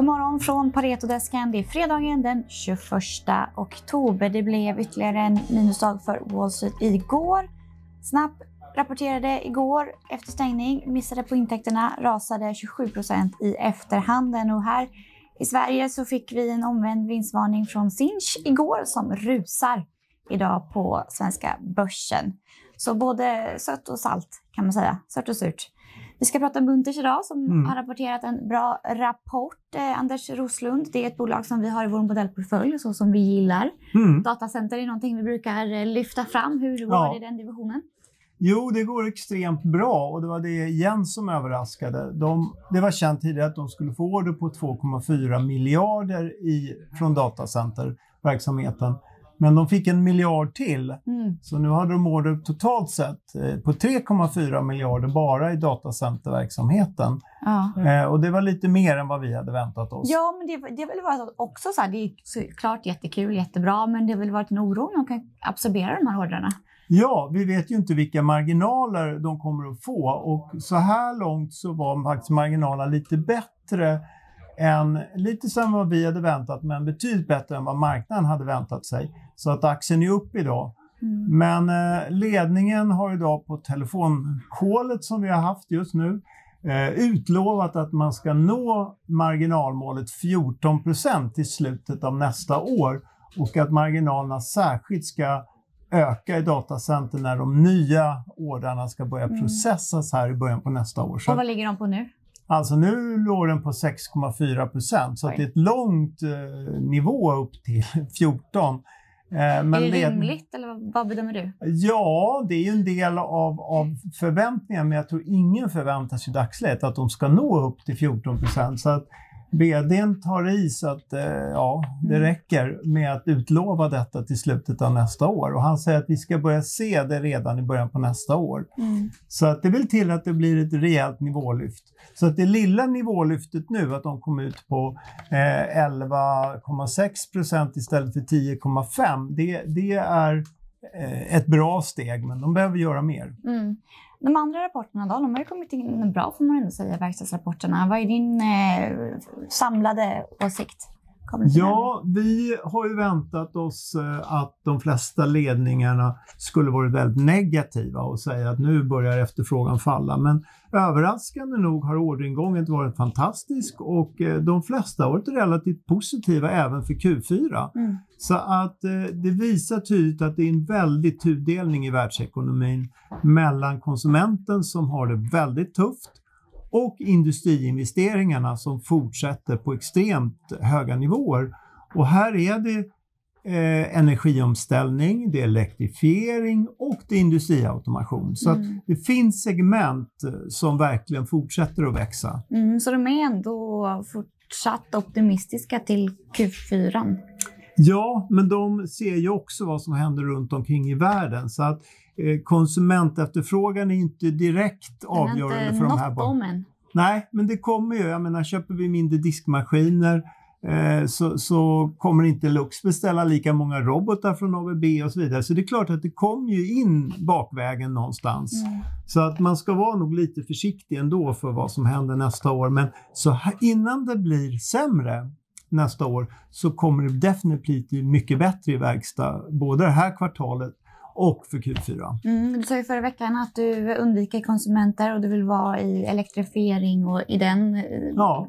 God morgon från Paretodesken. Det är fredagen den 21 oktober. Det blev ytterligare en minusdag för Wall Street igår. Snap rapporterade igår efter stängning, missade på intäkterna, rasade 27 procent i efterhanden och här i Sverige så fick vi en omvänd vinstvarning från Sinch igår som rusar idag på svenska börsen. Så både sött och salt kan man säga, sött och surt. Vi ska prata Munters idag som mm. har rapporterat en bra rapport. Eh, Anders Roslund, det är ett bolag som vi har i vår modellportfölj så som vi gillar. Mm. Datacenter är någonting vi brukar eh, lyfta fram. Hur går ja. det i den divisionen? Jo, det går extremt bra och det var det igen som överraskade. De, det var känt tidigare att de skulle få order på 2,4 miljarder i, från datacenterverksamheten. Men de fick en miljard till. Mm. Så nu hade de order totalt sett eh, på 3,4 miljarder bara i datacenterverksamheten. Ja. Eh, och det var lite mer än vad vi hade väntat oss. Ja, men det, det har väl varit också så här, det är såklart jättekul, jättebra, men det har väl varit en oro om de kan absorbera de här ordrarna? Ja, vi vet ju inte vilka marginaler de kommer att få och så här långt så var faktiskt marginalerna lite bättre än, lite som vad vi hade väntat, men betydligt bättre än vad marknaden hade väntat sig. Så att aktien är upp idag. Mm. Men eh, ledningen har idag på telefonkålet som vi har haft just nu eh, utlovat att man ska nå marginalmålet 14% i slutet av nästa år och att marginalerna särskilt ska öka i datacenter när de nya ordrarna ska börja mm. processas här i början på nästa år. Så och vad ligger de på nu? Alltså nu låg den på 6,4 procent så det är ett långt eh, nivå upp till 14. Eh, men är det rimligt eller vad bedömer du? Ja, det är ju en del av, av förväntningarna men jag tror ingen förväntar sig i dagsläget att de ska nå upp till 14 procent. VDn tar i så att eh, ja, det mm. räcker med att utlova detta till slutet av nästa år. Och han säger att vi ska börja se det redan i början på nästa år. Mm. Så att det vill till att det blir ett rejält nivålyft. Så att det lilla nivålyftet nu, att de kom ut på eh, 11,6 procent istället för 10,5, det, det är Eh, ett bra steg, men de behöver göra mer. Mm. De andra rapporterna då, de har ju kommit in bra får man ändå säga, verkstadsrapporterna. Vad är din eh, samlade åsikt? Ja, vi har ju väntat oss eh, att de flesta ledningarna skulle varit väldigt negativa och säga att nu börjar efterfrågan falla. Men överraskande nog har orderingången varit fantastisk och eh, de flesta har varit relativt positiva även för Q4. Mm. Så att eh, det visar tydligt att det är en väldigt tudelning i världsekonomin mellan konsumenten som har det väldigt tufft och industriinvesteringarna som fortsätter på extremt höga nivåer. Och här är det eh, energiomställning, det är elektrifiering och det är industriautomation. Så mm. det finns segment eh, som verkligen fortsätter att växa. Mm, så de är ändå fortsatt optimistiska till Q4? Ja, men de ser ju också vad som händer runt omkring i världen. Så att eh, konsumentefterfrågan är inte direkt avgörande för de här barnen. Nej, men det kommer ju. Jag menar, köper vi mindre diskmaskiner eh, så, så, kommer inte Lux beställa lika många robotar från ABB och så vidare. Så det är klart att det kommer ju in bakvägen någonstans. Mm. Så att man ska vara nog lite försiktig ändå för vad som händer nästa år. Men så innan det blir sämre nästa år så kommer det definitivt bli mycket bättre i verkstad, både det här kvartalet och för Q4. Mm, du sa ju förra veckan att du undviker konsumenter och du vill vara i elektrifiering och i den. Eh, ja.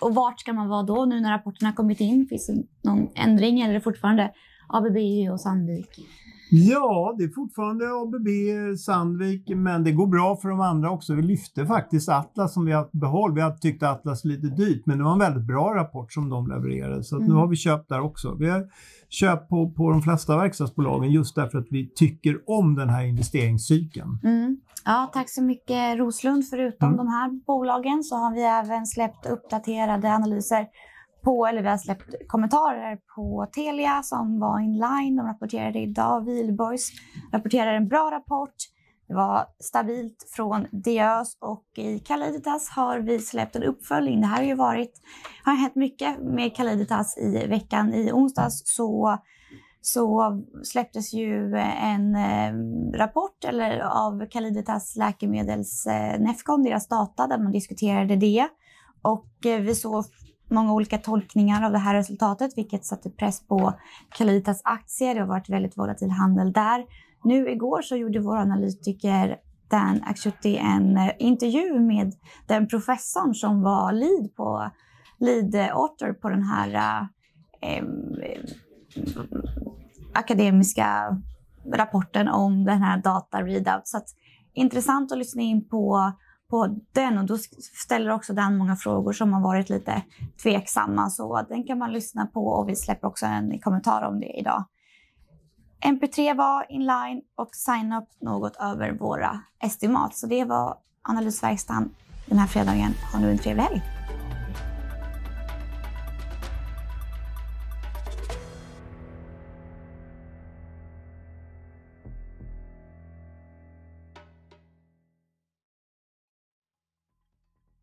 Och vart ska man vara då nu när rapporterna kommit in? Finns det någon ändring eller är det fortfarande ABB och Sandvik? Ja, det är fortfarande ABB, Sandvik, men det går bra för de andra också. Vi lyfte faktiskt Atlas som vi har behållit. Vi har tyckt Atlas lite dyrt, men det var en väldigt bra rapport som de levererade, så mm. nu har vi köpt där också. Vi har köpt på, på de flesta verkstadsbolagen just därför att vi tycker om den här investeringscykeln. Mm. Ja, tack så mycket Roslund. Förutom mm. de här bolagen så har vi även släppt uppdaterade analyser på, eller vi har släppt kommentarer på Telia som var inline. De rapporterade idag. Wihlborgs rapporterade en bra rapport. Det var stabilt från Diös och i Calliditas har vi släppt en uppföljning. Det här har ju varit, har hänt mycket med Calliditas i veckan. I onsdags så, så släpptes ju en eh, rapport eller, av Calliditas läkemedels eh, Nefcon, deras data, där man diskuterade det. Och eh, vi såg många olika tolkningar av det här resultatet, vilket satte press på Calitas aktier. Det har varit väldigt volatil handel där. Nu igår så gjorde vår analytiker Dan Akshuti en eh, intervju med den professorn som var lead på lead author på den här eh, akademiska rapporten om den här data readout. Så att, intressant att lyssna in på, på den och då ställer också den många frågor som har varit lite tveksamma. Så den kan man lyssna på och vi släpper också en kommentar om det idag. MP3 var inline och sign-up något över våra estimat. Så det var analysverkstan den här fredagen. Ha nu en trevlig helg!